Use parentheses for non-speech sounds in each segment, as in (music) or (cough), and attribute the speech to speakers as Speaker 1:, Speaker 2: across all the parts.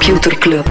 Speaker 1: Computer Club.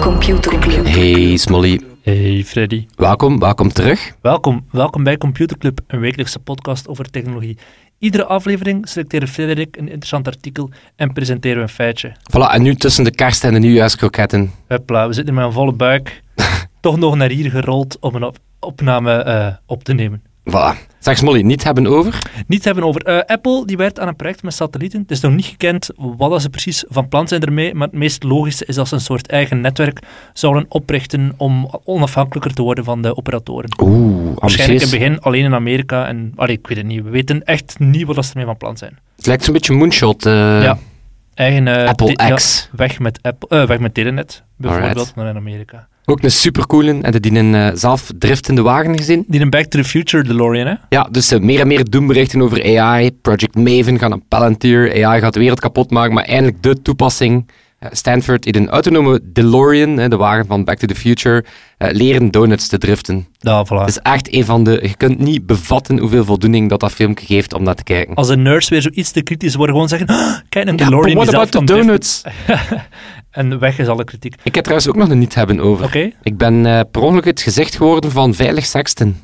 Speaker 1: Computer Club.
Speaker 2: Hey Smolly,
Speaker 3: Hey Freddy.
Speaker 2: welkom, welkom terug.
Speaker 3: Welkom, welkom bij Computer Club, een wekelijkse podcast over technologie. Iedere aflevering selecteert Frederik een interessant artikel en presenteren we een feitje.
Speaker 2: Voilà, en nu tussen de kerst en de nieuwjaarskroketten.
Speaker 3: Hupla, we zitten met een volle buik, (laughs) toch nog naar hier gerold om een op- opname eh, op te nemen.
Speaker 2: Voilà. Zeg Smolly, niet hebben over?
Speaker 3: Niets hebben over eh, Apple, die werkt aan een project met satellieten. Het is nog niet gekend wat ze precies van plan zijn ermee, maar het meest logische is dat ze een soort eigen netwerk zouden oprichten om onafhankelijker te worden van de operatoren.
Speaker 2: Oeh,
Speaker 3: Waarschijnlijk in het begin alleen in Amerika en allee, ik weet het niet. We weten echt niet wat ze ermee van plan zijn.
Speaker 2: Het lijkt zo'n beetje moonshot. eh,
Speaker 3: Ja. Eigen,
Speaker 2: Apple
Speaker 3: ja,
Speaker 2: X.
Speaker 3: weg met, Apple, weg met Telenet, bijvoorbeeld,
Speaker 2: Alright.
Speaker 3: naar in Amerika.
Speaker 2: Ook een supercoole. En die een eh, zelf driftende wagen gezien.
Speaker 3: Die een Back to the Future DeLorean, hè?
Speaker 2: Ja, dus eh, meer en meer doemberichten over AI. Project Maven gaat een Palantir. AI gaat de wereld kapot maken. Maar eindelijk de toepassing. Eh, Stanford in een autonome DeLorean, de wagen van Back to the Future, eh, leren donuts te driften.
Speaker 3: Ja, voilà.
Speaker 2: Het is echt een van de... Je kunt niet bevatten hoeveel voldoening dat dat filmpje geeft om naar te kijken.
Speaker 3: Als de nerds weer zoiets te kritisch worden, gewoon zeggen, "Ah, kijk, een
Speaker 2: Ja,
Speaker 3: DeLorean die
Speaker 2: what about the
Speaker 3: kan driften."
Speaker 2: donuts? (laughs)
Speaker 3: En weg is alle kritiek.
Speaker 2: Ik heb trouwens ook nog een niet hebben over.
Speaker 3: Oké.
Speaker 2: Ik ben eh, per ongeluk het gezicht geworden van Veilig Sexten.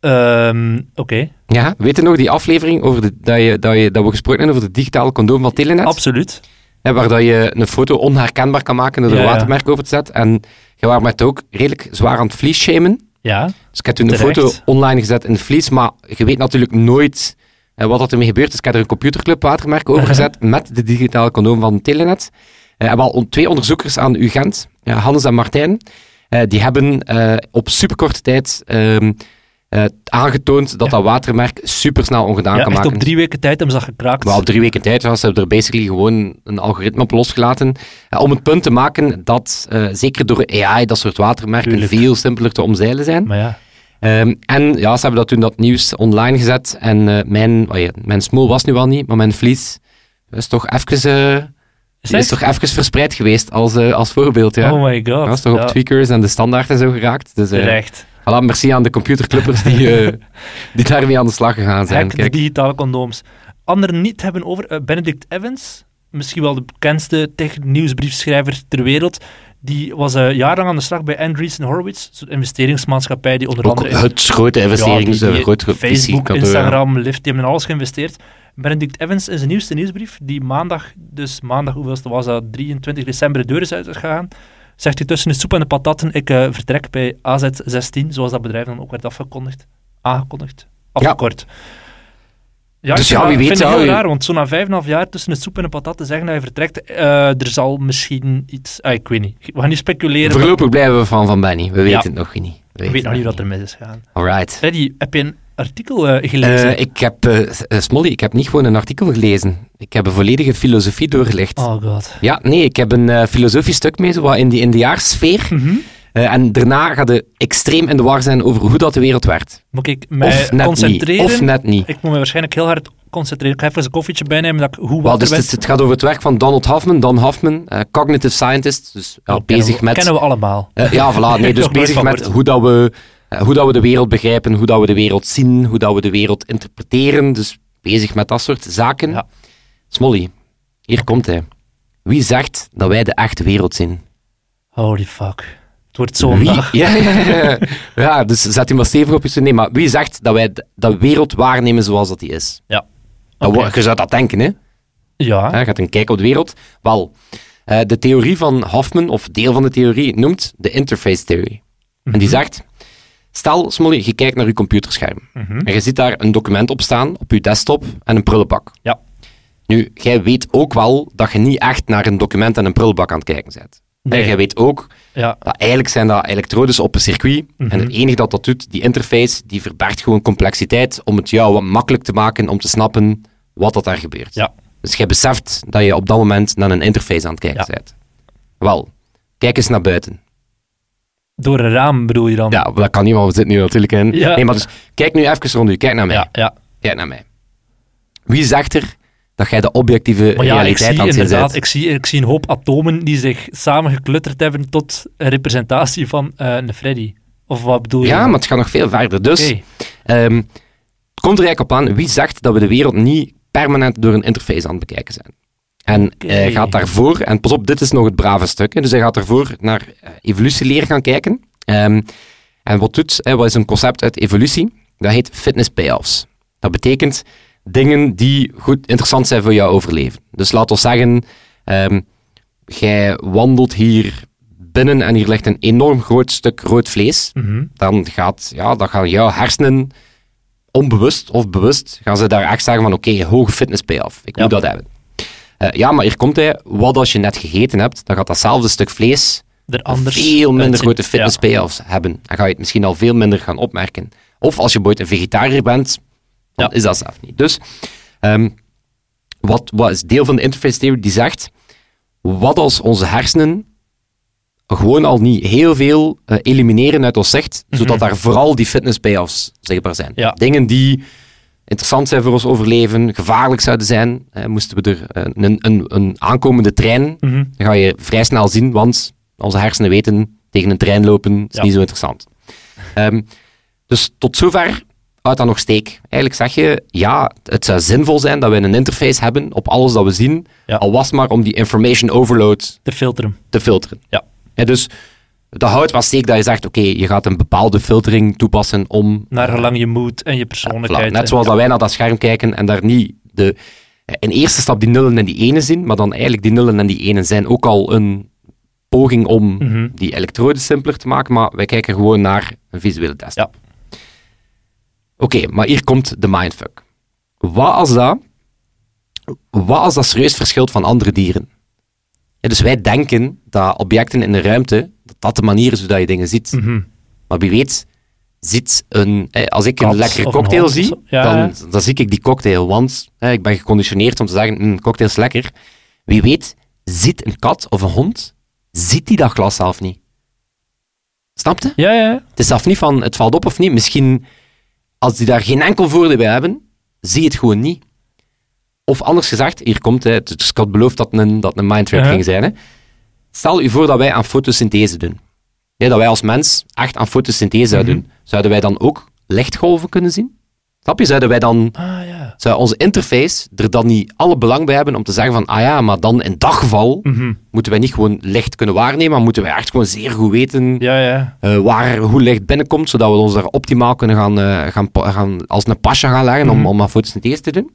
Speaker 3: Ehm, Oké,
Speaker 2: Ja, weet je nog die aflevering over de, dat, je, dat, je, dat we gesproken hebben over de digitale condoom van Telenet?
Speaker 3: absoluut.
Speaker 2: Hè, waar dat je een foto onherkenbaar kan maken door er een watermerk over te zetten. En je was met ook redelijk zwaar aan het vlies-shamen.
Speaker 3: Ja,
Speaker 2: Dus ik heb toen een foto online gezet in het vlies, maar je weet natuurlijk nooit eh, wat dat ermee gebeurt. Dus ik heb er een computerclub watermerk over (laughs) gezet met de digitale condoom van Telenet. Eh, en wel on- twee onderzoekers aan UGent, ja, Hannes en Martijn, eh, die hebben eh, op superkorte tijd ehm, eh, aangetoond dat
Speaker 3: Ja.
Speaker 2: dat watermerk supersnel ongedaan
Speaker 3: ja
Speaker 2: kan
Speaker 3: echt
Speaker 2: maken.
Speaker 3: op drie weken tijd hebben ze dat gekraakt.
Speaker 2: Maar op drie weken tijd ja, ze hebben er basically gewoon een algoritme op losgelaten. eh, om het punt te maken dat, eh, zeker door AI, dat soort watermerken
Speaker 3: Tuurlijk.
Speaker 2: veel simpeler te omzeilen zijn.
Speaker 3: Maar ja,
Speaker 2: Ehm, en ja, ze hebben dat toen dat nieuws online gezet. En mijn, oh ja, mijn smol was nu al niet, maar mijn vlies is toch even,
Speaker 3: is
Speaker 2: is toch even verspreid geweest als, als voorbeeld. Ja.
Speaker 3: Oh my god.
Speaker 2: dat is toch op
Speaker 3: Ja,
Speaker 2: tweakers en de standaard en zo geraakt. Dus
Speaker 3: Terecht.
Speaker 2: Voilà, merci aan de computerclippers die, eh, (laughs) die daarmee aan de slag gegaan zijn.
Speaker 3: Hack de
Speaker 2: Kijk.
Speaker 3: digitale condooms. Anderen niet hebben over eh, Benedict Evans, misschien wel de bekendste tech-nieuwsbriefschrijver ter wereld. Die was eh, jarenlang aan de slag bij Andreessen Horowitz, zo'n investeringsmaatschappij die onder
Speaker 2: Ook
Speaker 3: andere...
Speaker 2: het grote investering,
Speaker 3: Ja,
Speaker 2: dus
Speaker 3: die-
Speaker 2: een
Speaker 3: die
Speaker 2: groot
Speaker 3: Facebook. Instagram, Lyft, die hebben in alles geïnvesteerd. Benedict Evans in zijn nieuwste nieuwsbrief, die maandag, dus maandag, hoeveelste was dat, 23 december de deur is uitgegaan, zegt hij tussen de soep en de patatten, ik eh, vertrek bij AZ16, zoals dat bedrijf dan ook werd afgekondigd. Aangekondigd. Afgekort. Ja,
Speaker 2: Dus
Speaker 3: ik
Speaker 2: ja,
Speaker 3: vind
Speaker 2: wie weet
Speaker 3: vind het heel
Speaker 2: je-
Speaker 3: raar, want zo na vijf en half jaar tussen de soep en de patatten zeggen dat hij vertrekt, eh, er zal misschien iets... ah, ik weet niet. We gaan niet speculeren. maar
Speaker 2: Voorlopig blijven we van Van Benny. We weten
Speaker 3: Ja.
Speaker 2: het nog niet. We
Speaker 3: weet nog niet wat er mis is gegaan.
Speaker 2: Alright.
Speaker 3: Freddy, heb je een artikel eh, gelezen?
Speaker 2: Eh, ik heb, eh, Smolly, ik heb niet gewoon een artikel gelezen. Ik heb een volledige filosofie doorgelegd.
Speaker 3: Oh god.
Speaker 2: Ja, nee, ik heb een filosofisch stuk mee, wat in die, in de jaarsfeer. Eh, en daarna gaat je extreem in de war zijn over hoe dat de wereld werkt.
Speaker 3: Moet ik mij
Speaker 2: Of net
Speaker 3: concentreren?
Speaker 2: niet. Of net niet.
Speaker 3: Ik moet me waarschijnlijk heel hard concentreren. Ik ga even een koffietje bijnemen dat ik hoe
Speaker 2: Wel,
Speaker 3: wat
Speaker 2: dus het, het gaat over het werk van Donald Hoffman. Don Hoffman, eh, cognitive scientist. Dus ja, bezig met...
Speaker 3: Kennen we allemaal.
Speaker 2: Ja, voilà. Nee, (laughs) dus bezig met hoe, dat we, hoe dat we de wereld begrijpen, hoe dat we de wereld zien, hoe dat we de wereld interpreteren. Dus bezig met dat soort zaken.
Speaker 3: Ja.
Speaker 2: Smolly, hier komt hij. Wie zegt dat wij de echte wereld zien?
Speaker 3: Holy fuck. Het wordt zo'n
Speaker 2: Wie?
Speaker 3: dag.
Speaker 2: Ja, ja, (laughs) ja. ja, dus zet u maar stevig op je. Nee, maar wie zegt dat wij de, wereld waarnemen zoals dat die is?
Speaker 3: Ja.
Speaker 2: Wo- Je zou dat denken, hè?
Speaker 3: Ja.
Speaker 2: Je gaat een kijk op de wereld. Wel, eh, de theorie van Hoffman, of deel van de theorie, noemt de interface theory. En
Speaker 3: Mhm.
Speaker 2: die zegt, stel, Smolly, je kijkt naar je computerscherm.
Speaker 3: Mhm.
Speaker 2: En je ziet daar een document op staan, op je desktop, en een prullenbak.
Speaker 3: Ja.
Speaker 2: Nu, jij weet ook wel dat je niet echt naar een document en een prullenbak aan het kijken bent.
Speaker 3: Nee.
Speaker 2: En jij weet ook
Speaker 3: Ja.
Speaker 2: dat eigenlijk zijn dat elektrodes op een circuit.
Speaker 3: Mhm.
Speaker 2: En het enige dat dat doet, die interface, die verbergt gewoon complexiteit om het jou wat makkelijk te maken om te snappen wat dat daar gebeurt.
Speaker 3: Ja.
Speaker 2: Dus jij beseft dat je op dat moment naar een interface aan het kijken
Speaker 3: Ja.
Speaker 2: bent. Wel, kijk eens naar buiten.
Speaker 3: Door een raam bedoel je dan?
Speaker 2: Ja, dat kan niet, want we zitten nu natuurlijk in.
Speaker 3: Ja.
Speaker 2: Nee, maar dus, kijk nu even rond u, kijk naar mij.
Speaker 3: Ja, ja.
Speaker 2: Kijk naar mij. Wie zegt er dat jij de objectieve
Speaker 3: Maar ja, ik
Speaker 2: realiteit
Speaker 3: zie
Speaker 2: aan het zien
Speaker 3: inderdaad,
Speaker 2: bent?
Speaker 3: ik zie, ik zie een hoop atomen die zich samen geklutterd hebben tot een representatie van eh, een Freddy. Of wat bedoel je?
Speaker 2: Ja, maar het gaat nog veel verder. Dus
Speaker 3: Oké.
Speaker 2: ehm, het komt er eigenlijk op aan, wie zegt dat we de wereld niet permanent door een interface aan het bekijken zijn? En
Speaker 3: Oké.
Speaker 2: hij gaat daarvoor, en pas op, dit is nog het brave stuk, hè, dus hij gaat daarvoor naar eh, evolutieleer gaan kijken. Ehm, en wat doet, hè, wat is een concept uit evolutie? Dat heet fitness payoffs. Dat betekent dingen die goed interessant zijn voor jouw overleven. Dus laat ons zeggen, ehm, jij wandelt hier binnen en hier ligt een enorm groot stuk rood vlees
Speaker 3: Mhm.
Speaker 2: dan gaat, ja, dan gaan jouw hersenen onbewust of bewust, gaan ze daar echt zeggen van oké, hoge fitness payoff. Ik
Speaker 3: Ja.
Speaker 2: moet dat hebben. Eh, ja, maar hier komt hij. Wat als je net gegeten hebt, dan gaat datzelfde stuk vlees
Speaker 3: Er anders
Speaker 2: veel minder
Speaker 3: uitzien.
Speaker 2: grote fitness
Speaker 3: Ja.
Speaker 2: payoffs hebben. Dan ga je het misschien al veel minder gaan opmerken. Of als je bijvoorbeeld een vegetariër bent, dan
Speaker 3: Ja.
Speaker 2: is dat zelf niet. Dus, ehm, wat, wat is deel van de interface theory die zegt, wat als onze hersenen gewoon al niet heel veel eh, elimineren uit ons zicht, zodat daar vooral die fitness payoffs zichtbaar zijn.
Speaker 3: Mhm. Ja.
Speaker 2: Dingen die interessant zijn voor ons overleven, gevaarlijk zouden zijn. Eh, moesten we er eh, een, een, een aankomende trein,
Speaker 3: Mhm.
Speaker 2: dan ga je vrij snel zien, want onze hersenen weten tegen een trein lopen is
Speaker 3: Ja.
Speaker 2: niet zo interessant. Ehm, dus tot zover houdt dat nog steek. Eigenlijk zeg je, ja, het zou zinvol zijn dat we een interface hebben op alles dat we zien,
Speaker 3: Ja.
Speaker 2: al was maar om die information overload
Speaker 3: Te filteren.
Speaker 2: te filteren.
Speaker 3: Ja.
Speaker 2: Ja, dus dat houdt wel steek dat je zegt, oké, je gaat een bepaalde filtering toepassen om...
Speaker 3: Naar gelang je moed en je
Speaker 2: voilà,
Speaker 3: persoonlijkheid.
Speaker 2: net zoals dat wij naar dat scherm kijken en daar niet de... In eerste stap die nullen en die enen zien, maar dan eigenlijk die nullen en die enen zijn ook al een poging om
Speaker 3: Mhm.
Speaker 2: die elektroden simpeler te maken, maar wij kijken gewoon naar een visuele test.
Speaker 3: Ja.
Speaker 2: Oké, maar hier komt de mindfuck. Wat als dat, wat als dat serieus verschilt van andere dieren? Ja, dus wij denken dat objecten in de ruimte, dat dat de manier is hoe dat je dingen ziet.
Speaker 3: Mhm.
Speaker 2: Maar wie weet, ziet een, eh, als ik
Speaker 3: Kat
Speaker 2: een lekkere
Speaker 3: een
Speaker 2: cocktail zie.
Speaker 3: Ja,
Speaker 2: dan, dan zie ik die cocktail. Want eh, ik ben geconditioneerd om te zeggen, "Mm, cocktail is lekker. Wie weet, ziet een kat of een hond, ziet die dat glas zelf niet. Snap je?
Speaker 3: Ja, ja.
Speaker 2: Het is zelf niet van, het valt op of niet. Misschien, als die daar geen enkel voordeel bij hebben, zie je het gewoon niet. Of anders gezegd, hier komt het, had beloofd dat een, dat een mindtrap ging zijn. Hè. Stel je voor dat wij aan fotosynthese doen. Dat wij als mens echt aan fotosynthese zouden
Speaker 3: Mhm.
Speaker 2: doen. Zouden wij dan ook lichtgolven kunnen zien? Snap je? Zouden wij dan,
Speaker 3: Ah, ja.
Speaker 2: zou onze interface er dan niet alle belang bij hebben om te zeggen van, ah ja, maar dan in dat geval
Speaker 3: Mhm.
Speaker 2: moeten wij niet gewoon licht kunnen waarnemen, maar moeten wij echt gewoon zeer goed weten
Speaker 3: Ja, ja.
Speaker 2: eh, waar, hoe licht binnenkomt, zodat we ons daar optimaal kunnen gaan, eh, gaan, gaan als een pasje gaan leggen om,
Speaker 3: Mhm.
Speaker 2: om aan fotosynthese te doen.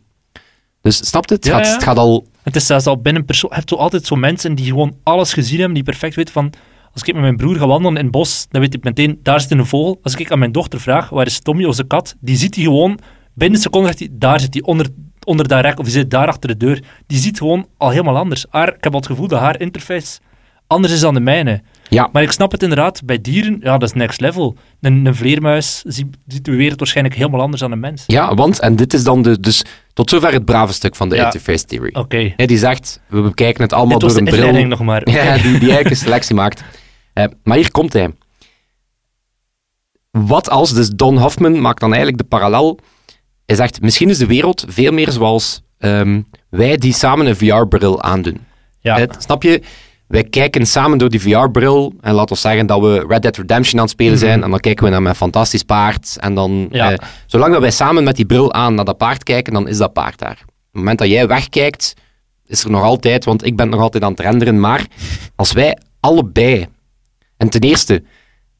Speaker 2: Dus snapt het? Het, gaat,
Speaker 3: ja.
Speaker 2: het gaat al...
Speaker 3: Het is zelfs al binnen persoon. Je hebt zo altijd zo mensen die gewoon alles gezien hebben, die perfect weten van. Als ik met mijn broer ga wandelen in het bos, dan weet ik meteen, daar zit een vogel. Als ik aan mijn dochter vraag, waar is Tommy, onze kat, die ziet hij gewoon, binnen een seconde zegt hij, daar zit hij, onder, onder dat rek, of die zit daar achter de deur. Die ziet gewoon al helemaal anders. Haar, ik heb al het gevoel dat haar interface anders is dan de mijne.
Speaker 2: Ja,
Speaker 3: Maar ik snap het inderdaad, bij dieren, ja, dat is next level. Een, een vleermuis ziet, ziet de wereld waarschijnlijk helemaal anders dan een mens.
Speaker 2: ja, want, en dit is dan de, dus tot zover het brave stuk van de
Speaker 3: Ja.
Speaker 2: interface theory.
Speaker 3: Oké.
Speaker 2: Ja, die zegt, we bekijken het allemaal
Speaker 3: Dit was
Speaker 2: door een bril.
Speaker 3: inleiding nog maar.
Speaker 2: Ja, die, die eigenlijk een selectie maakt. Eh, maar hier komt hij. Wat als, dus Don Hoffman maakt dan eigenlijk de parallel. Hij zegt, misschien is de wereld veel meer zoals ehm, wij die samen een VR-bril aandoen.
Speaker 3: Ja.
Speaker 2: Eh, snap je? Wij kijken samen door die VR-bril en laten we zeggen dat we Red Dead Redemption aan het spelen zijn en dan kijken we naar mijn fantastisch paard en dan...
Speaker 3: Mhm. Ja.
Speaker 2: eh, zolang dat wij samen met die bril aan naar dat paard kijken, dan is dat paard daar. Op het moment dat jij wegkijkt, is er nog altijd, want ik ben nog altijd aan het renderen, maar als wij allebei... En ten eerste,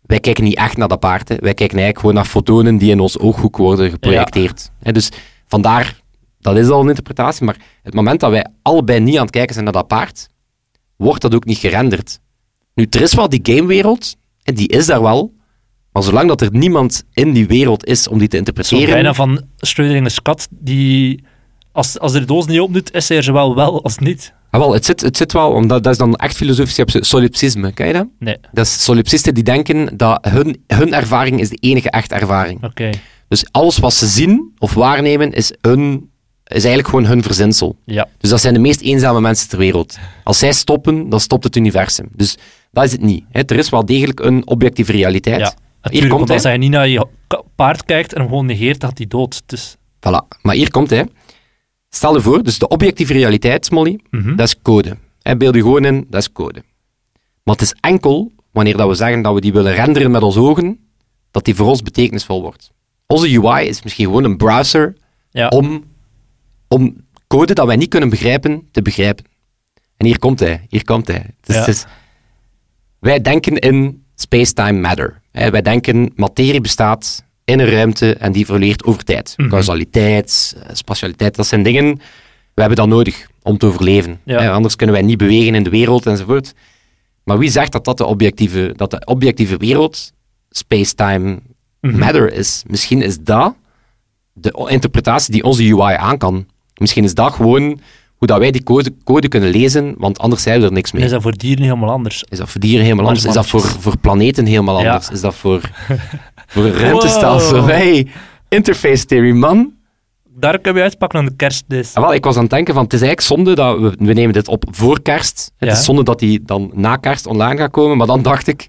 Speaker 2: wij kijken niet echt naar dat paard, hè. wij kijken eigenlijk gewoon naar fotonen die in ons ooghoek worden geprojecteerd. Hè, dus vandaar, dat is al een interpretatie, maar het moment dat wij allebei niet aan het kijken zijn naar dat paard, wordt dat ook niet gerenderd. Nu, er is wel die gamewereld, en die is daar wel, maar zolang dat er niemand in die wereld is om die te
Speaker 3: Zo
Speaker 2: interpreteren...
Speaker 3: bijna van Schrödinger's kat, die... Als, als de doos niet opdoet, is er zowel wel als niet.
Speaker 2: Ah, wel, het, zit, het zit wel, omdat dat is dan echt filosofisch, je hebt solipsisme, ken je dat?
Speaker 3: Nee,
Speaker 2: Dat is solipsisten die denken dat hun, hun ervaring is de enige echte ervaring.
Speaker 3: oké.
Speaker 2: Dus alles wat ze zien of waarnemen is, hun, is eigenlijk gewoon hun verzinsel.
Speaker 3: Ja.
Speaker 2: Dus dat zijn de meest eenzame mensen ter wereld. Als zij stoppen, dan stopt het universum. Dus dat is het niet. Hè. Er is wel degelijk een objectieve realiteit.
Speaker 3: ja.
Speaker 2: Hier komt
Speaker 3: want als
Speaker 2: hij.
Speaker 3: niet naar je paard kijkt en hem gewoon negeert, dat hij dood. Dus,
Speaker 2: Voilà. Maar hier komt hij. Stel je voor, dus de objectieve realiteit, Molly,
Speaker 3: mhm.
Speaker 2: dat is code. Hè, beeld je gewoon in, dat is code. Maar het is enkel wanneer dat we zeggen dat we die willen renderen met onze ogen, dat die voor ons betekenisvol wordt. Onze UI is misschien gewoon een browser
Speaker 3: Ja.
Speaker 2: om, om code dat wij niet kunnen begrijpen, te begrijpen. En hier komt hij, hier komt hij. Het is-
Speaker 3: Ja.
Speaker 2: het is- wij denken in space-time matter. Hè, wij denken materie bestaat in een ruimte en die verleert over tijd.
Speaker 3: Mhm.
Speaker 2: Causaliteit, eh, spatialiteit, dat zijn dingen, we hebben dat nodig om te overleven.
Speaker 3: Ja.
Speaker 2: Hè, anders kunnen wij niet bewegen in de wereld enzovoort. Maar wie zegt dat dat de objectieve, dat de objectieve wereld space-time
Speaker 3: Mhm.
Speaker 2: matter is? Misschien is dat de interpretatie die onze UI aan kan. Misschien is dat gewoon hoe dat wij die code, code kunnen lezen, want anders zijn we er niks mee.
Speaker 3: Is dat voor dieren helemaal anders?
Speaker 2: Is dat voor dieren helemaal anders? Is dat voor, voor planeten helemaal
Speaker 3: Ja.
Speaker 2: anders? Is dat voor, (laughs) voor een ruimtestelsel?
Speaker 3: Wow.
Speaker 2: Hey, interface theory, man.
Speaker 3: Daar kun je uitpakken aan de kerstdis.
Speaker 2: Ah, wel, ik was aan het denken van, het is eigenlijk zonde dat we, we nemen dit op voor kerst. Het
Speaker 3: Ja.
Speaker 2: is zonde dat die dan na kerst online gaat komen, maar dan dacht ik,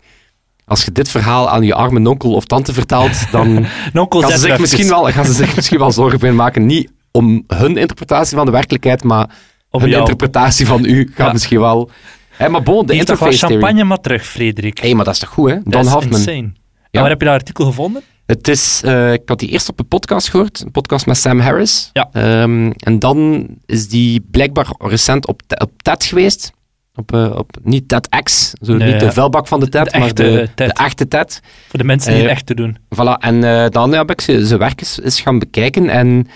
Speaker 2: als je dit verhaal aan je arme onkel of tante vertelt, dan (laughs) gaan ze, zich misschien wel, gaan ze zich (laughs) misschien wel zorgen beginnen maken. Niet om hun interpretatie van de werkelijkheid, maar
Speaker 3: op
Speaker 2: hun
Speaker 3: jou.
Speaker 2: interpretatie van u gaat
Speaker 3: Ja.
Speaker 2: misschien wel... Hé, maar bon, de interface theory.
Speaker 3: champagne maar terug, Frederik.
Speaker 2: Hé, maar dat is toch goed, hè?
Speaker 3: Dat
Speaker 2: Don
Speaker 3: is
Speaker 2: Hoffman.
Speaker 3: insane. En
Speaker 2: Ja.
Speaker 3: waar heb je dat artikel gevonden?
Speaker 2: Het is, eh, ik had die eerst op een podcast gehoord, een podcast met Sam Harris.
Speaker 3: Ja.
Speaker 2: Ehm, en dan is die blijkbaar recent op, op TED geweest. Op, eh, op, niet TEDx, zo
Speaker 3: Nee,
Speaker 2: niet de vuilbak van de TED,
Speaker 3: de
Speaker 2: maar de,
Speaker 3: TED.
Speaker 2: de echte TED.
Speaker 3: Voor de mensen die
Speaker 2: Eh,
Speaker 3: het echt te doen.
Speaker 2: Voilà. En dan heb ik zijn werk eens, eens gaan bekijken. En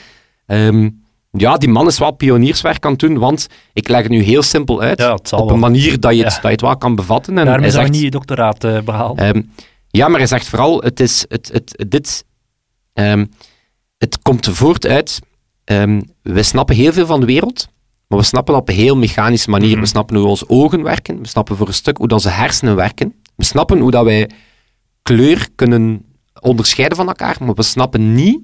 Speaker 2: ehm, ja, die man is wel pionierswerk aan het doen, want ik leg het nu heel simpel uit.
Speaker 3: Ja,
Speaker 2: op
Speaker 3: wel.
Speaker 2: een manier dat je het,
Speaker 3: Ja.
Speaker 2: dat je het wel kan bevatten. En
Speaker 3: zou je
Speaker 2: zegt-
Speaker 3: niet je doctoraat eh, behaald.
Speaker 2: Ehm, ja, maar hij zegt vooral, het is, het, het, dit, ehm, het komt voort uit, we snappen heel veel van de wereld, maar we snappen dat op een heel mechanische manier.
Speaker 3: Mhm.
Speaker 2: We snappen hoe onze ogen werken, we snappen voor een stuk hoe dat onze hersenen werken, we snappen hoe dat wij kleur kunnen onderscheiden van elkaar, maar we snappen niet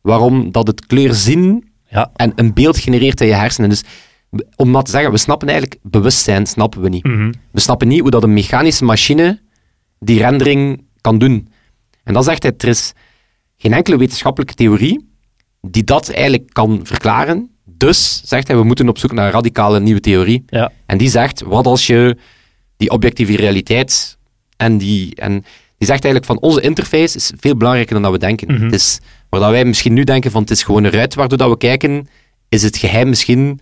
Speaker 2: waarom dat het kleur zien
Speaker 3: ja.
Speaker 2: en een beeld genereert in je hersenen. Dus om maar te zeggen, we snappen eigenlijk bewustzijn, snappen we niet.
Speaker 3: Mhm.
Speaker 2: We snappen niet hoe dat een mechanische machine die rendering kan doen. En dan zegt hij, er is geen enkele wetenschappelijke theorie die dat eigenlijk kan verklaren. Dus, zegt hij, we moeten op zoek naar een radicale nieuwe theorie.
Speaker 3: ja.
Speaker 2: En die zegt, wat als je die objectieve realiteit en die... En die zegt eigenlijk van, onze interface is veel belangrijker dan dat we denken.
Speaker 3: Mhm.
Speaker 2: Het is, waar dat wij misschien nu denken van, het is gewoon een ruit waardoor dat we kijken, is het geheim misschien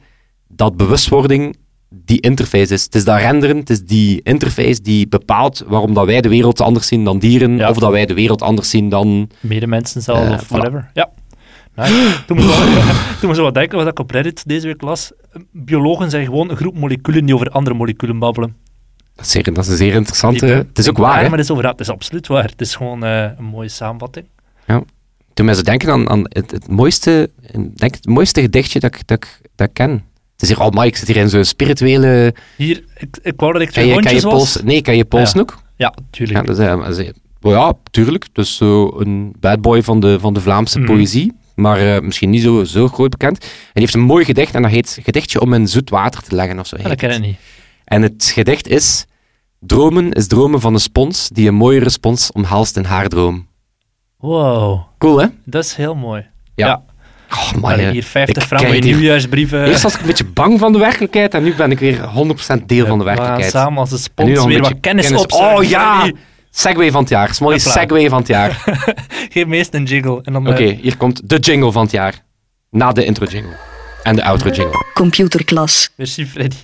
Speaker 2: dat bewustwording die interface is. Het is dat renderen, het is die interface die bepaalt waarom dat wij de wereld anders zien dan dieren,
Speaker 3: Ja.
Speaker 2: of dat wij de wereld anders zien dan...
Speaker 3: Medemensen zelf
Speaker 2: Eh,
Speaker 3: of
Speaker 2: voilà.
Speaker 3: whatever. Ja. Toen moest wel- toen moest ik wat (laughs) denken wat ik op Reddit deze week las. Biologen zijn gewoon een groep moleculen die over andere moleculen babbelen.
Speaker 2: Dat is, zeer, dat is een zeer interessante... Het is ook
Speaker 3: Ja,
Speaker 2: waar, hè?
Speaker 3: maar het is, over, het is absoluut waar. Het is gewoon eh, een mooie samenvatting.
Speaker 2: Toen mij ze denken aan, aan het, het, mooiste, denk het mooiste gedichtje dat ik, dat, ik, dat ik ken. Het is hier, oh my, ik zit hier in zo'n spirituele...
Speaker 3: Hier, ik, ik wou dat ik
Speaker 2: Kan
Speaker 3: twee
Speaker 2: je, kan je
Speaker 3: was.
Speaker 2: Nee, kan je Pools
Speaker 3: Ja.
Speaker 2: ook?
Speaker 3: Ja, tuurlijk.
Speaker 2: Ja, is, eh, oh ja, tuurlijk. Dus zo een bad boy van de, van de Vlaamse
Speaker 3: Mhm.
Speaker 2: poëzie. Maar eh, misschien niet zo, zo groot bekend. En die heeft een mooi gedicht en dat heet Gedichtje om in zoet water te leggen of zo.
Speaker 3: Ja, dat ken ik niet.
Speaker 2: En het gedicht is... Dromen is dromen van een spons die een mooie respons omhelst in haar droom.
Speaker 3: Wow,
Speaker 2: Cool, hè?
Speaker 3: dat is heel mooi.
Speaker 2: Ja.
Speaker 3: Ja.
Speaker 2: Oh,
Speaker 3: Maar
Speaker 2: man,
Speaker 3: hier 50
Speaker 2: ik
Speaker 3: frank nieuwjaarsbrieven.
Speaker 2: Eerst was ik een beetje bang van de werkelijkheid en nu ben ik weer 100% deel van de
Speaker 3: We gaan
Speaker 2: werkelijkheid.
Speaker 3: samen als spons
Speaker 2: een
Speaker 3: weer
Speaker 2: beetje
Speaker 3: wat kennis,
Speaker 2: kennis-
Speaker 3: opzoeken.
Speaker 2: Oh ja! Segway van het jaar. Smolly
Speaker 3: Hopla.
Speaker 2: segway van het jaar. (laughs)
Speaker 3: Geef me eerst een jingle. En dan, eh,
Speaker 2: Oké, hier komt de jingle van het jaar. Na de intro jingle. En de outro jingle.
Speaker 1: Computerklas.
Speaker 3: Merci, Freddy.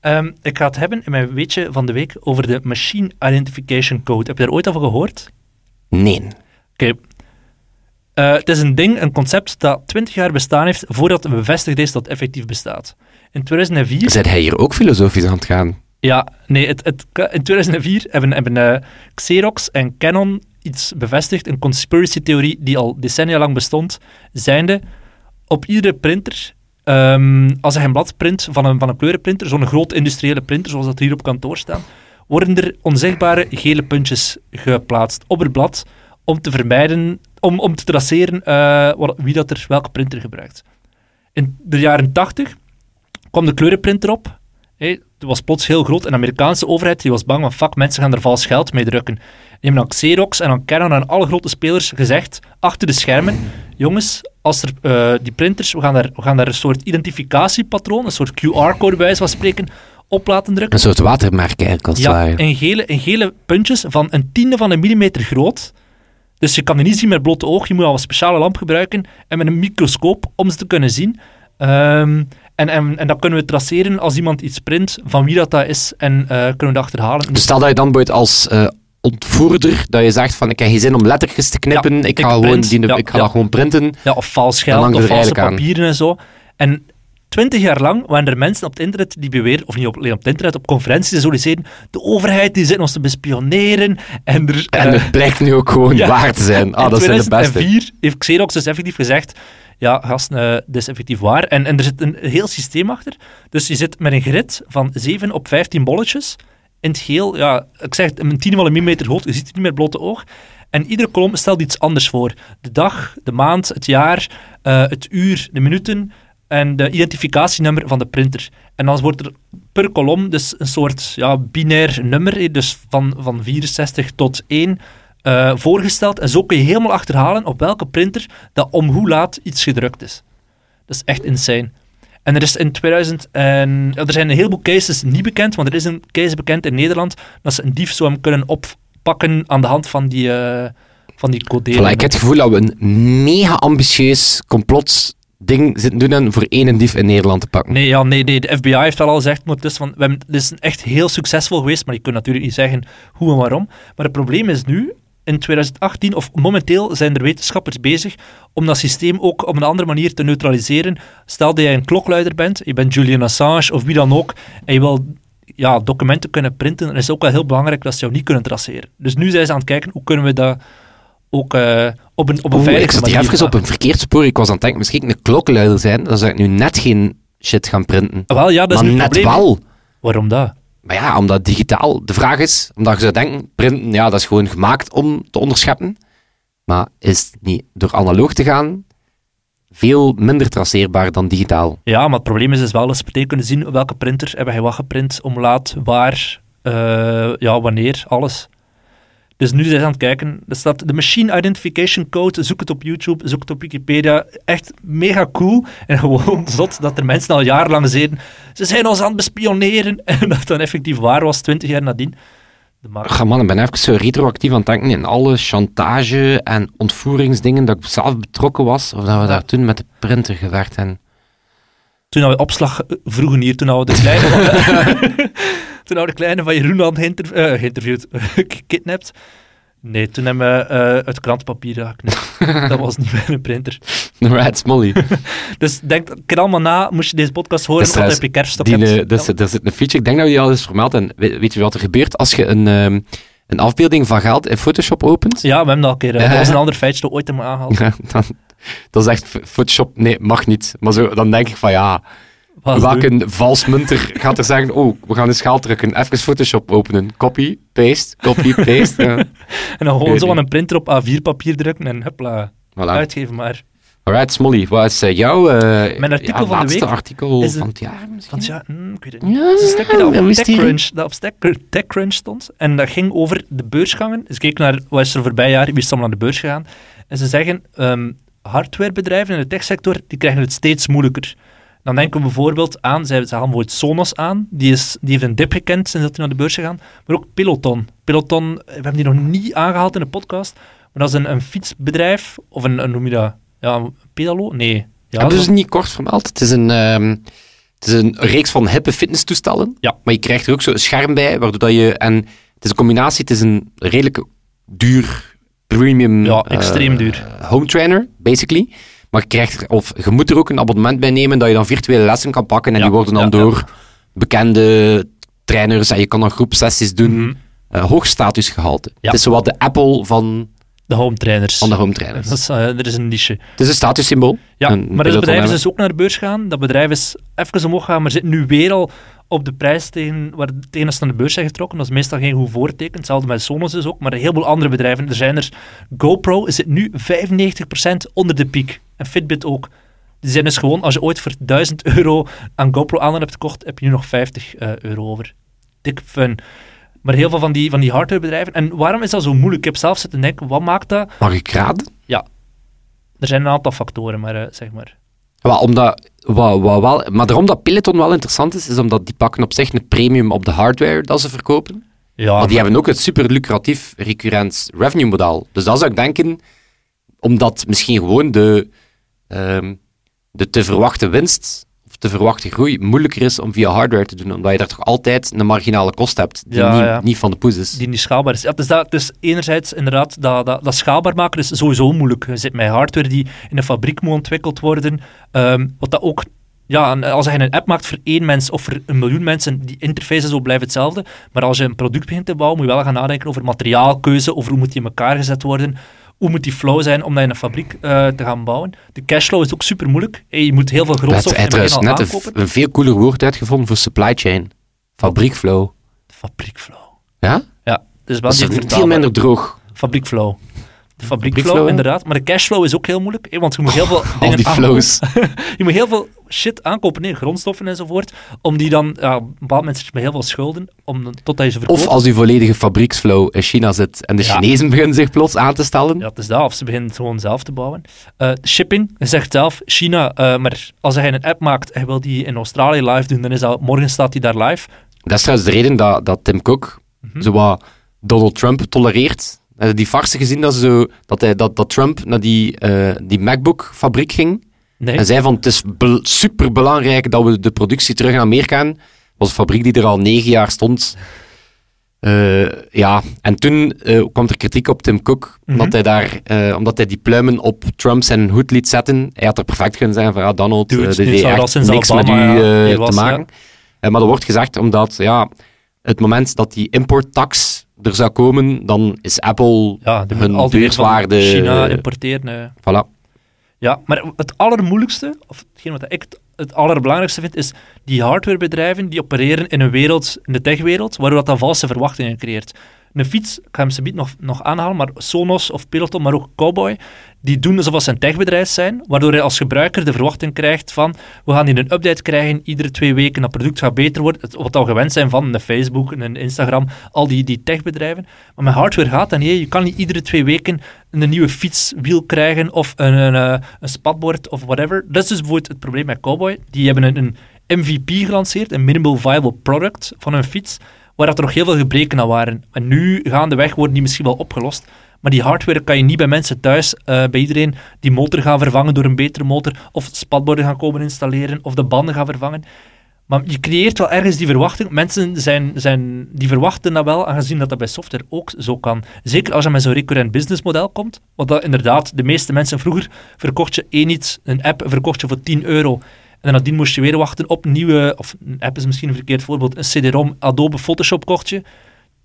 Speaker 3: Ehm, ik ga het hebben in mijn weetje van de week over de Machine Identification Code. Heb je daar ooit over gehoord?
Speaker 2: Nee.
Speaker 3: Oké. Eh, het is een ding, een concept dat 20 jaar bestaan heeft voordat het bevestigd is dat het effectief bestaat. In 2004...
Speaker 2: Zit hij hier ook filosofisch aan het gaan?
Speaker 3: Ja, nee, het, het, in 2004 hebben, hebben eh, Xerox en Canon iets bevestigd, een conspiracy-theorie die al decennia lang bestond, zijnde op iedere printer, ehm, als je een blad print van een, van een kleurenprinter, zo'n grote industriële printer, zoals dat hier op kantoor staan, worden er onzichtbare gele puntjes geplaatst op het blad om te vermijden, om, om te traceren eh, wat- wie dat er welke printer gebruikt. In de jaren 80 kwam de kleurenprinter op. Het was plots heel groot. En de Amerikaanse overheid die was bang van, fuck, mensen gaan er vals geld mee drukken. Die hebben aan Xerox en aan Canon en alle grote spelers gezegd, achter de schermen, jongens, als er eh, die printers, we gaan, daar, we gaan daar een soort identificatiepatroon, een soort QR-code bij wijze van spreken, op laten drukken.
Speaker 2: Een soort watermerk eigenlijk, als het
Speaker 3: Ja,
Speaker 2: ware.
Speaker 3: en gele, en gele puntjes van een tiende van een millimeter groot, Dus je kan die niet zien met blote oog. Je moet al een speciale lamp gebruiken en met een microscoop om ze te kunnen zien. Ehm, en, en, en dan kunnen we traceren als iemand iets print van wie dat, dat is en eh, kunnen we dat achterhalen.
Speaker 2: Dus stel dat je dan bijvoorbeeld als eh, ontvoerder, dat je zegt van ik heb geen zin om lettertjes te knippen,
Speaker 3: Ja,
Speaker 2: ik
Speaker 3: ik
Speaker 2: ga, gewoon, die,
Speaker 3: ja,
Speaker 2: ik ga
Speaker 3: ja.
Speaker 2: dat gewoon printen.
Speaker 3: Ja, of vals geld, of valse
Speaker 2: aan.
Speaker 3: papieren en zo. En twintig jaar lang waren er mensen op het internet die beweren, of niet op, alleen op het internet, op conferenties en zo, de overheid die zit ons te bespioneren. En, er,
Speaker 2: En
Speaker 3: eh,
Speaker 2: het blijkt nu ook gewoon (laughs)
Speaker 3: ja.
Speaker 2: waar te zijn. Ah,
Speaker 3: in
Speaker 2: dat zijn de beste.
Speaker 3: 2004 heeft Xerox dus effectief gezegd, ja, gasten, eh dit is effectief waar. En, en er zit een heel systeem achter. Dus je zit met een grid van 7 op 15 bolletjes. In het geel, ja, ik zeg het, een tiende van een millimeter hoog, je ziet het niet met blote oog. En iedere kolom stelt iets anders voor. De dag, de maand, het jaar, eh, het uur, de minuten en de identificatienummer van de printer. En dan wordt er per kolom dus een soort ja, binair nummer, dus van, van 64 tot 1, eh, voorgesteld. En zo kun je helemaal achterhalen op welke printer dat om hoe laat iets gedrukt is. Dat is echt insane. En er is in 2000 en er zijn een heleboel cases niet bekend, want er is een case bekend in Nederland dat ze een dief zo hebben kunnen oppakken aan de hand van die, eh van die codering.
Speaker 2: Voilà, ik heb het gevoel dat we een mega ambitieus complotsding zitten doen en voor één dief in Nederland te pakken.
Speaker 3: Nee, ja, nee, nee, de FBI heeft al al gezegd, maar het is, van, we hebben, het is echt heel succesvol geweest, maar je kunt natuurlijk niet zeggen hoe en waarom. Maar het probleem is nu, in 2018, of momenteel zijn er wetenschappers bezig om dat systeem ook op een andere manier te neutraliseren. Stel dat jij een klokluider bent, je bent Julian Assange of wie dan ook, en je wil ja, documenten kunnen printen, dan is het ook wel heel belangrijk dat ze jou niet kunnen traceren. Dus nu zijn ze aan het kijken, hoe kunnen we dat ook eh, op een, op een
Speaker 2: Oeh, ik zat hier even op een verkeerd spoor. Ik was aan het denken, misschien een klokkenluider zijn, dan zou ik nu net geen shit gaan printen.
Speaker 3: Ah, Wel, ja, dat is
Speaker 2: maar net
Speaker 3: probleem.
Speaker 2: wel.
Speaker 3: Waarom dat?
Speaker 2: Maar ja, omdat digitaal... De vraag is, omdat je zou denken, printen, ja, dat is gewoon gemaakt om te onderscheppen. Maar is het niet door analoog te gaan veel minder traceerbaar dan digitaal?
Speaker 3: Ja, maar het probleem is dus wel dat ze meteen kunnen zien op welke printer hebben wij wat geprint, om laat, waar, eh, ja, wanneer, alles. Dus nu zijn ze aan het kijken. Er staat de Machine Identification Code. Zoek het op YouTube, zoek het op Wikipedia. Echt mega cool. En gewoon (laughs) zot dat er mensen al jarenlang zeiden. Ze zijn ons aan het bespioneren. (laughs) En dat dan effectief waar was, twintig jaar nadien.
Speaker 2: Ach man, ik ben even zo retroactief aan het denken in alle chantage en ontvoeringsdingen dat ik zelf betrokken was. Of dat we daar toen met de printer gewerkt hebben.
Speaker 3: Toen we opslag eh, vroegen hier, toen we de (laughs) kleine toen we de kleine van Jeroen geïnter- eh, geïnterviewd, (laughs) gekidnapt. Nee, toen hebben we eh, uit krantenpapier geknipt. (laughs) dat was niet bij een printer.
Speaker 2: Right, Smolly. (laughs)
Speaker 3: Dus denk ik allemaal na, moest je deze podcast horen,
Speaker 2: Dat
Speaker 3: heb je kerststok
Speaker 2: Die,
Speaker 3: hebt.
Speaker 2: eh, dat is, dat is een feature, ik denk dat je die al eens vermeld en weet, weet je wat er gebeurt als je een, ehm, een afbeelding van geld in Photoshop opent?
Speaker 3: Ja, we hebben dat al een keer. Dat was een ander feitje dat ooit hebben aangehaald.
Speaker 2: Ja, dan, dat is echt Ph- Photoshop, nee, mag niet. Maar zo, dan denk ik van ja? Welke valsmunter gaat er zeggen, oh, we gaan eens geld drukken, even Photoshop openen, copy, paste, copy, (laughs) paste. ja.
Speaker 3: En dan gewoon zo aan een printer op A4 papier drukken en hupla,
Speaker 2: Voilà.
Speaker 3: uitgeven maar.
Speaker 2: Alright, Smolly, wat is eh, jouw
Speaker 3: Mijn artikel
Speaker 2: ja,
Speaker 3: van de week
Speaker 2: artikel
Speaker 3: is
Speaker 2: van het jaar misschien?
Speaker 3: Want ja, hm, ik weet het niet.
Speaker 2: Ja,
Speaker 3: Het is een stukje dat op. TechCrunch, dat op Tech- TechCrunch stond. En dat ging over de beursgangen. Dus keek naar wat is er voorbij jaar, wie is allemaal naar de beurs gegaan. En ze zeggen, ehm, hardwarebedrijven in de techsector, die krijgen het steeds moeilijker. Dan denken we bijvoorbeeld aan, ze ze halen bijvoorbeeld Sonos aan, die, is, die heeft een dip gekend sinds dat die naar de beurs gegaan. Maar ook Peloton. Peloton, we hebben die nog niet aangehaald in de podcast, maar dat is een, een fietsbedrijf, of een, noem je dat? Ja, een pedalo? Nee. Ja, zo-
Speaker 2: ze niet kort vermeld? Het is een, ehm, het is een reeks van hippe fitnesstoestellen.
Speaker 3: Ja.
Speaker 2: Maar je krijgt er ook zo'n scherm bij, waardoor dat je... En het is een combinatie, het is een redelijk duur, premium...
Speaker 3: Ja,
Speaker 2: eh,
Speaker 3: extreem duur.
Speaker 2: home trainer, basically. Maar je krijgt of je moet er ook een abonnement bij nemen, dat je dan virtuele lessen kan pakken. En
Speaker 3: Ja,
Speaker 2: die worden dan
Speaker 3: ja,
Speaker 2: door bekende trainers, en je kan dan groepsessies doen.
Speaker 3: Mhm.
Speaker 2: eh, hoog statusgehalte.
Speaker 3: Ja.
Speaker 2: Het is zowat de Apple van,
Speaker 3: de home trainers.
Speaker 2: van de home trainers.
Speaker 3: Dat is, eh, er is een niche.
Speaker 2: Het is een statussymbool.
Speaker 3: Ja,
Speaker 2: Een
Speaker 3: maar dat bedrijf is dus ook naar de beurs gegaan. Dat bedrijf is even omhoog gegaan, maar zit nu weer al op de prijs tegen, waar, tegen ze naar de beurs zijn getrokken. Dat is meestal geen goed voorteken. Hetzelfde met Sonos is ook, maar een heleboel andere bedrijven. Er zijn er, GoPro is het nu 95% onder de piek. En Fitbit ook. Die zijn dus gewoon, als je ooit voor 1000 euro aan GoPro aan hebt gekocht, heb je nu nog 50 eh, euro over. Dik fun. Maar heel veel van die, van die hardwarebedrijven. En waarom is dat zo moeilijk? Ik heb zelf zitten denken, wat maakt dat?
Speaker 2: Mag ik raden?
Speaker 3: Er zijn een aantal factoren, maar eh, zeg maar.
Speaker 2: Wel, omdat, wat, wat wel, maar daarom dat Peloton wel interessant is, is omdat die pakken op zich een premium op de hardware dat ze verkopen.
Speaker 3: Ja,
Speaker 2: maar die hebben ook het super lucratief recurrent revenue model. Dus dat zou ik denken, omdat misschien gewoon de, ehm, de te verwachte winst te verwachte groei moeilijker is om via hardware te doen, omdat je daar toch altijd een marginale kost hebt die
Speaker 3: Ja,
Speaker 2: niet,
Speaker 3: ja.
Speaker 2: niet van de poes is.
Speaker 3: die niet schaalbaar is. Ja, dus dat, dus enerzijds inderdaad, dat, dat, dat schaalbaar maken is sowieso moeilijk. Je zit met hardware die in een fabriek moet ontwikkeld worden, ehm, wat dat ook... Ja, als je een app maakt voor één mens of voor een miljoen mensen, die interface zo blijft hetzelfde. Maar als je een product begint te bouwen, moet je wel gaan nadenken over materiaalkeuze, over hoe moet die in elkaar gezet worden, hoe moet die flow zijn om dat in een fabriek eh, te gaan bouwen. De cashflow is ook super moeilijk. je moet heel veel grondstof
Speaker 2: heeft
Speaker 3: in het begin
Speaker 2: trouwens
Speaker 3: al
Speaker 2: net een,
Speaker 3: aankopen.
Speaker 2: een veel cooler woord uitgevonden voor supply chain. Fabriekflow.
Speaker 3: Fabriekflow.
Speaker 2: Ja?
Speaker 3: Ja, dus wel
Speaker 2: Dat is veel minder droog.
Speaker 3: Fabriekflow. De fabriekflow, inderdaad. Maar de cashflow is ook heel moeilijk, hè, want je moet heel veel dingen
Speaker 2: die flows. (laughs)
Speaker 3: Je moet heel veel shit aankopen, nee, grondstoffen enzovoort, om die dan, ja, op een bepaald moment zit je met heel veel schulden, om, totdat je ze verkoopt.
Speaker 2: Of als uw volledige fabrieksflow in China zit en de
Speaker 3: Ja.
Speaker 2: Chinezen beginnen zich plots aan te stellen.
Speaker 3: Ja, het is dat, of ze beginnen het gewoon zelf te bouwen. Eh, shipping, je zegt zelf, China, eh, maar als hij een app maakt en wil die in Australië live doen, dan is dat, morgen staat die daar live.
Speaker 2: Dat is trouwens de reden dat, dat Tim Cook zo wat Donald Trump tolereert. Heb die farse gezien dat, zo, dat, hij, dat, dat Trump naar die, eh, die MacBook-fabriek ging
Speaker 3: Nee,
Speaker 2: en zei van het is be super belangrijk dat we de productie terug in Amerika. Dat was een fabriek die er al negen jaar stond. Eh, ja, en toen eh, kwam er kritiek op Tim Cook,
Speaker 3: Mhm.
Speaker 2: omdat, hij daar, omdat hij die pluimen op Trump zijn hoed liet zetten. Hij had er perfect kunnen zijn van, ja, Donald,
Speaker 3: Dude,
Speaker 2: dit heeft
Speaker 3: dat
Speaker 2: niks
Speaker 3: Obama,
Speaker 2: met u
Speaker 3: ja, hier was,
Speaker 2: te maken. Maar er wordt gezegd omdat, ja, het moment dat die importtax er zou komen, dan is Apple
Speaker 3: ja, de
Speaker 2: hun beurswaarde...
Speaker 3: China importeren. eh.
Speaker 2: Voilà.
Speaker 3: Ja, maar het allermoeilijkste, of hetgeen wat ik het- het allerbelangrijkste vind, is die hardwarebedrijven die opereren in een wereld, in de techwereld, waardoor dat dan valse verwachtingen creëert. Een fiets, ik ga hem ze nog, nog aanhalen, maar Sonos of Peloton, maar ook Cowboy, die doen alsof ze een techbedrijf zijn, waardoor je als gebruiker de verwachting krijgt van, we gaan hier een update krijgen, iedere twee weken, dat product gaat beter worden, wat we al gewend zijn van een Facebook, een Instagram, al die, die techbedrijven. Maar met hardware gaat dat niet, je kan niet iedere twee weken een nieuwe fietswiel krijgen of een, eh, een spatbord of whatever. Dat is dus bijvoorbeeld het probleem met Cowboy. Die hebben een, een MVP gelanceerd, een Minimal Viable Product van een fiets, waar dat er nog heel veel gebreken aan waren. En nu gaandeweg worden die misschien wel opgelost. Maar die hardware kan je niet bij mensen thuis, eh, bij iedereen, die motor gaan vervangen door een betere motor, of spatborden gaan komen installeren, of de banden gaan vervangen. Maar je creëert wel ergens die verwachting. Mensen zijn, zijn, die verwachten dat wel, aangezien dat dat bij software ook zo kan. Zeker als je met zo'n recurrent business model komt. Want dat inderdaad, de meeste mensen vroeger verkocht je één iets, een app verkocht je voor 10 euro. En nadien moest je weer wachten op nieuwe, of app is misschien een verkeerd voorbeeld, een CD-ROM, Adobe Photoshop kocht je.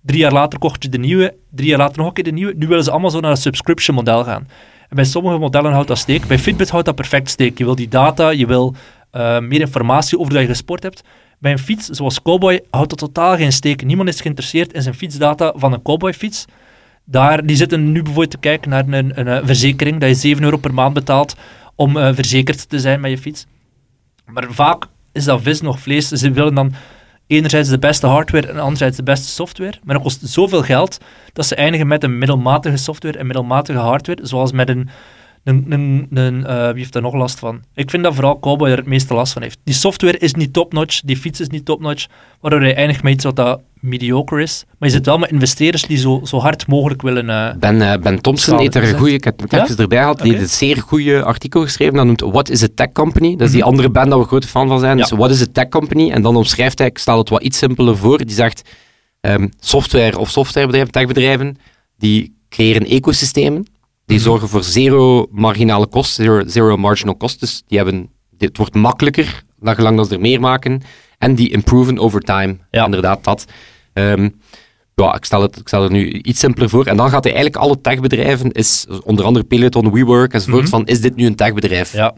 Speaker 3: Drie jaar later kocht je de nieuwe, drie jaar later nog een keer de nieuwe. Nu willen ze allemaal zo naar een subscription model gaan. En bij sommige modellen houdt dat steek. Bij Fitbit houdt dat perfect steek. Je wil die data, je wil eh, meer informatie over dat je gesport hebt. Bij een fiets, zoals Cowboy, houdt dat totaal geen steek. Niemand is geïnteresseerd in zijn fietsdata van een Cowboy-fiets. Daar, die zitten nu bijvoorbeeld te kijken naar een, een, eh, verzekering, dat je 7 euro per maand betaalt om eh, verzekerd te zijn met je fiets. Maar vaak is dat vis nog vlees. Ze willen dan enerzijds de beste hardware en anderzijds de beste software. Maar dat kost zoveel geld dat ze eindigen met een middelmatige software en middelmatige hardware, zoals met een... een, een, een eh, wie heeft daar nog last van? Ik vind dat vooral Cowboy er het meeste last van heeft. Die software is niet top-notch, die fiets is niet top-notch, waardoor je eindigt met iets wat dat mediocre is. Maar je zit wel met investeerders die zo, zo hard mogelijk willen... eh,
Speaker 2: Ben, eh, ben Thompson heeft er een goede, ik heb het
Speaker 3: Ja?
Speaker 2: even erbij gehad, die heeft een zeer goede artikel geschreven, dat noemt What is a Tech Company? Dat is die
Speaker 3: Mhm.
Speaker 2: andere band dat we grote fan van zijn.
Speaker 3: Ja.
Speaker 2: Dus What is a Tech Company? En dan omschrijft hij, ik stel het wat iets simpeler voor, die zegt ehm, software of softwarebedrijven, techbedrijven, die creëren ecosystemen, die
Speaker 3: Mhm.
Speaker 2: zorgen voor zero marginale kost, zero, zero marginal cost, dus die hebben, het wordt makkelijker, gelang dat ze er meer maken, en die improven over time,
Speaker 3: Ja.
Speaker 2: inderdaad dat. Ehm, ja, ik stel, het, ik stel het nu iets simpeler voor. En dan gaat hij eigenlijk alle techbedrijven, is, onder andere Peloton, WeWork enzovoort,
Speaker 3: Mhm.
Speaker 2: van is dit nu een techbedrijf?
Speaker 3: ja,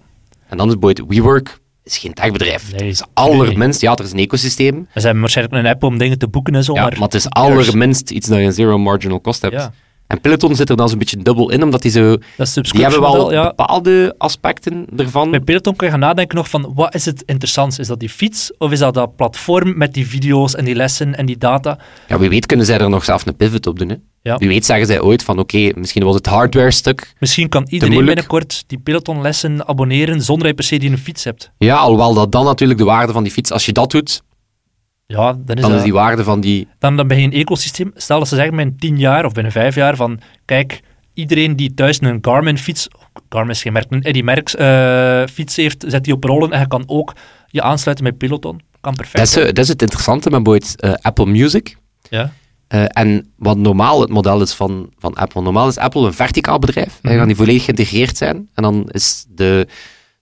Speaker 2: En dan is het WeWork is geen techbedrijf.
Speaker 3: Nee,
Speaker 2: het is allerminst, ja, er is een ecosysteem,
Speaker 3: ze hebben waarschijnlijk een app om dingen te boeken en zo,
Speaker 2: ja,
Speaker 3: maar...
Speaker 2: maar het is allerminst iets dat je een zero marginal cost hebt.
Speaker 3: Ja,
Speaker 2: En Peloton zit er dan zo'n beetje dubbel in, omdat die zo...
Speaker 3: dat
Speaker 2: Die hebben wel
Speaker 3: model, ja.
Speaker 2: bepaalde aspecten ervan.
Speaker 3: Bij Peloton kan je gaan nadenken nog van, wat is het interessantst? Is dat die fiets, of is dat dat platform met die video's en die lessen en die data?
Speaker 2: Ja, wie weet kunnen zij er nog zelf een pivot op doen. Hè?
Speaker 3: Ja.
Speaker 2: Wie weet zeggen zij ooit van, oké, misschien was het hardware-stuk.
Speaker 3: Misschien kan iedereen binnenkort die Peloton-lessen abonneren, zonder dat je per se die een fiets hebt.
Speaker 2: Ja, alhoewel dat dan natuurlijk de waarde van die fiets, als je dat doet,
Speaker 3: Ja, dan is,
Speaker 2: Dan
Speaker 3: dat,
Speaker 2: is die waarde van die...
Speaker 3: dan, dan ben je een ecosysteem. Stel dat ze zeggen binnen tien jaar of binnen vijf jaar van, kijk, iedereen die thuis een Garmin-fiets, Garmin is geen merk, een Eddy Merckx eh, fiets heeft, zet die op rollen en je kan ook je aansluiten met Peloton. Kan perfect.
Speaker 2: Dat is, eh, dat is het interessante met bijvoorbeeld eh, Apple Music.
Speaker 3: Ja.
Speaker 2: En wat normaal het model is van, van Apple. Normaal is Apple een verticaal bedrijf. Dan
Speaker 3: Mhm.
Speaker 2: gaan die volledig geïntegreerd zijn. En dan is de,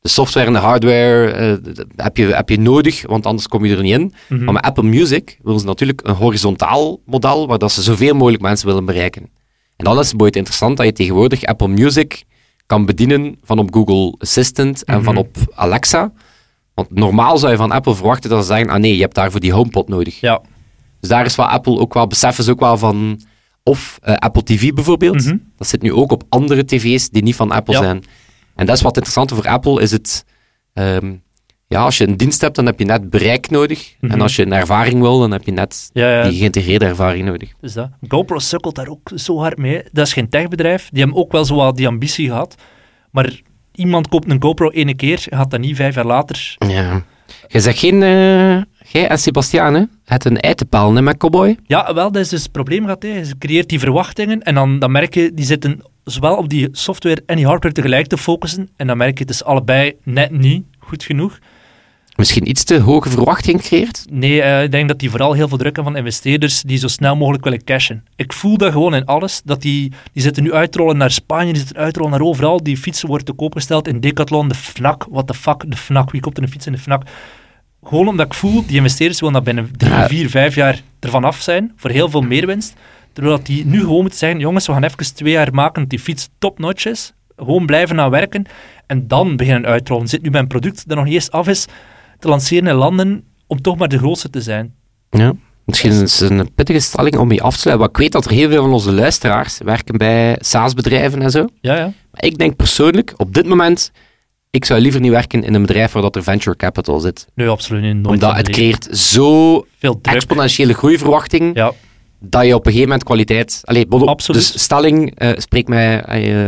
Speaker 2: de software en de hardware eh, heb, je, heb je nodig, want anders kom je er niet in.
Speaker 3: Mhm.
Speaker 2: Maar met Apple Music willen ze natuurlijk een horizontaal model, waar dat ze zoveel mogelijk mensen willen bereiken. En dan is interessant dat je tegenwoordig Apple Music kan bedienen van op Google Assistant en
Speaker 3: Mhm.
Speaker 2: van op Alexa. Want normaal zou je van Apple verwachten dat ze zeggen, ah nee, je hebt daarvoor die HomePod nodig.
Speaker 3: Ja.
Speaker 2: Dus daar is wat Apple ook wel, beseffen ze ook wel van, of eh, Apple TV bijvoorbeeld.
Speaker 3: Mhm.
Speaker 2: Dat zit nu ook op andere tv's die niet van Apple
Speaker 3: Ja.
Speaker 2: zijn. En dat is wat interessant voor Apple, is het... ehm, ja, als je een dienst hebt, dan heb je net bereik nodig.
Speaker 3: Mhm.
Speaker 2: En als je een ervaring wil, dan heb je net
Speaker 3: Ja, ja.
Speaker 2: die geïntegreerde ervaring nodig.
Speaker 3: Dus dat. GoPro sukkelt daar ook zo hard mee. Dat is geen techbedrijf. Die hebben ook wel zo wat die ambitie gehad. Maar iemand koopt een GoPro ene keer en gaat dat niet vijf jaar later.
Speaker 2: Ja. Je zegt geen... jij en Sebastiaan, hè? Het een ei te palen, hè, met Cowboy?
Speaker 3: Ja, wel, dat is dus het probleem. Gehad, hè. Je creëert die verwachtingen en dan, dan merk je, die zitten zowel op die software en die hardware tegelijk te focussen. En dan merk je, het is allebei net niet goed genoeg.
Speaker 2: Misschien iets te hoge verwachting creëert?
Speaker 3: Nee, eh, ik denk dat die vooral heel veel druk hebben van investeerders die zo snel mogelijk willen cashen. Ik voel dat gewoon in alles. Dat die, die zitten nu uitrollen naar Spanje, die zitten uitrollen naar overal. Die fietsen worden te koop gesteld in Decathlon, de FNAC. What the fuck, de FNAC. Wie koopt er een fiets in de FNAC? Gewoon omdat ik voel, die investeerders willen dat binnen drie, vier, vijf jaar ervan af zijn. Voor heel veel meer winst. Terwijl dat die nu gewoon moeten zeggen, jongens, we gaan even twee jaar maken dat die fiets top-notch is. Gewoon blijven aan werken. En dan beginnen uitrollen. Zit nu bij een product dat nog niet eens af is, te lanceren in landen om toch maar de grootste te zijn.
Speaker 2: Ja. Misschien is het een pittige stelling om je af te sluiten. Maar ik weet dat er heel veel van onze luisteraars werken bij SaaS-bedrijven en zo.
Speaker 3: Ja, ja.
Speaker 2: Maar ik denk persoonlijk, op dit moment, ik zou liever niet werken in een bedrijf waar dat er venture capital zit.
Speaker 3: Nee, absoluut niet. Nooit
Speaker 2: Omdat het creëert zo
Speaker 3: veel druk.
Speaker 2: exponentiële groeiverwachting,
Speaker 3: Ja,
Speaker 2: dat je op een gegeven moment kwaliteit... Allee, bod-
Speaker 3: Absoluut.
Speaker 2: Dus stelling, eh spreek mij eh,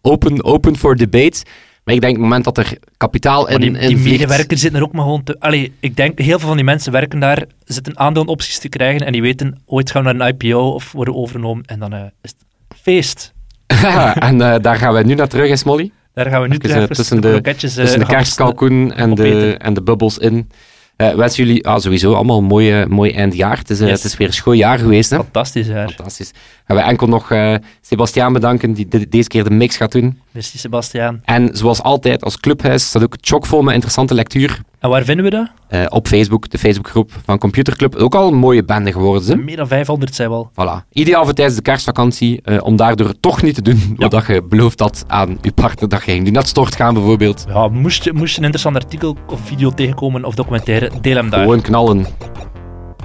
Speaker 2: open, open for debate. Maar ik denk, op het moment dat er kapitaal in,
Speaker 3: die, die medewerkers zitten er ook maar gewoon te... Allee, ik denk, heel veel van die mensen werken daar, zitten aandeelopties te krijgen en die weten, ooit gaan we naar een IPO of worden overgenomen en dan eh, is het feest. (laughs)
Speaker 2: en daar gaan wij nu naar terug, hè, Smolly.
Speaker 3: Daar gaan we nu
Speaker 2: Even, eh, tussen de-
Speaker 3: eh,
Speaker 2: Tussen de
Speaker 3: gaan
Speaker 2: kerstkalkoen en de, en de bubbels in. Eh wensen jullie ah, sowieso allemaal een mooi, eh, mooi eindjaar. Het is, eh,
Speaker 3: Yes.
Speaker 2: het is weer een schoon jaar geweest. Hè?
Speaker 3: Fantastisch jaar.
Speaker 2: Fantastisch. Gaan we enkel nog eh Sebastiaan bedanken, die de- deze keer de mix gaat doen.
Speaker 3: Merci Sebastiaan.
Speaker 2: En zoals altijd, als clubhuis staat ook chockvol met interessante lectuur.
Speaker 3: En waar vinden we dat?
Speaker 2: eh, op Facebook, de Facebookgroep van Computerclub. Ook al een mooie bende geworden. Ze.
Speaker 3: Meer dan 500 zijn wel.
Speaker 2: Voilà. Ideaal voor tijdens de kerstvakantie, eh, om daardoor toch niet te doen
Speaker 3: Ja.
Speaker 2: wat je beloofd had aan je partner. Dat je ging doen stort gaan bijvoorbeeld.
Speaker 3: Ja, moest je, moest je een interessant artikel of video tegenkomen of documentaire, deel hem daar.
Speaker 2: Gewoon knallen.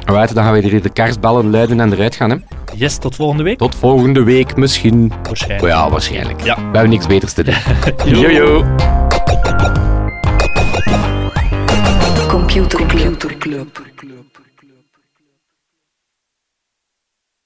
Speaker 2: Alright, dan gaan we hier de kerstbellen luiden en eruit gaan. Hè.
Speaker 3: Yes, tot volgende week.
Speaker 2: Tot volgende week misschien.
Speaker 3: Waarschijnlijk.
Speaker 2: Ja, waarschijnlijk.
Speaker 3: Ja.
Speaker 2: We hebben niks beters te doen. (laughs) Jojo.
Speaker 1: Computer Club.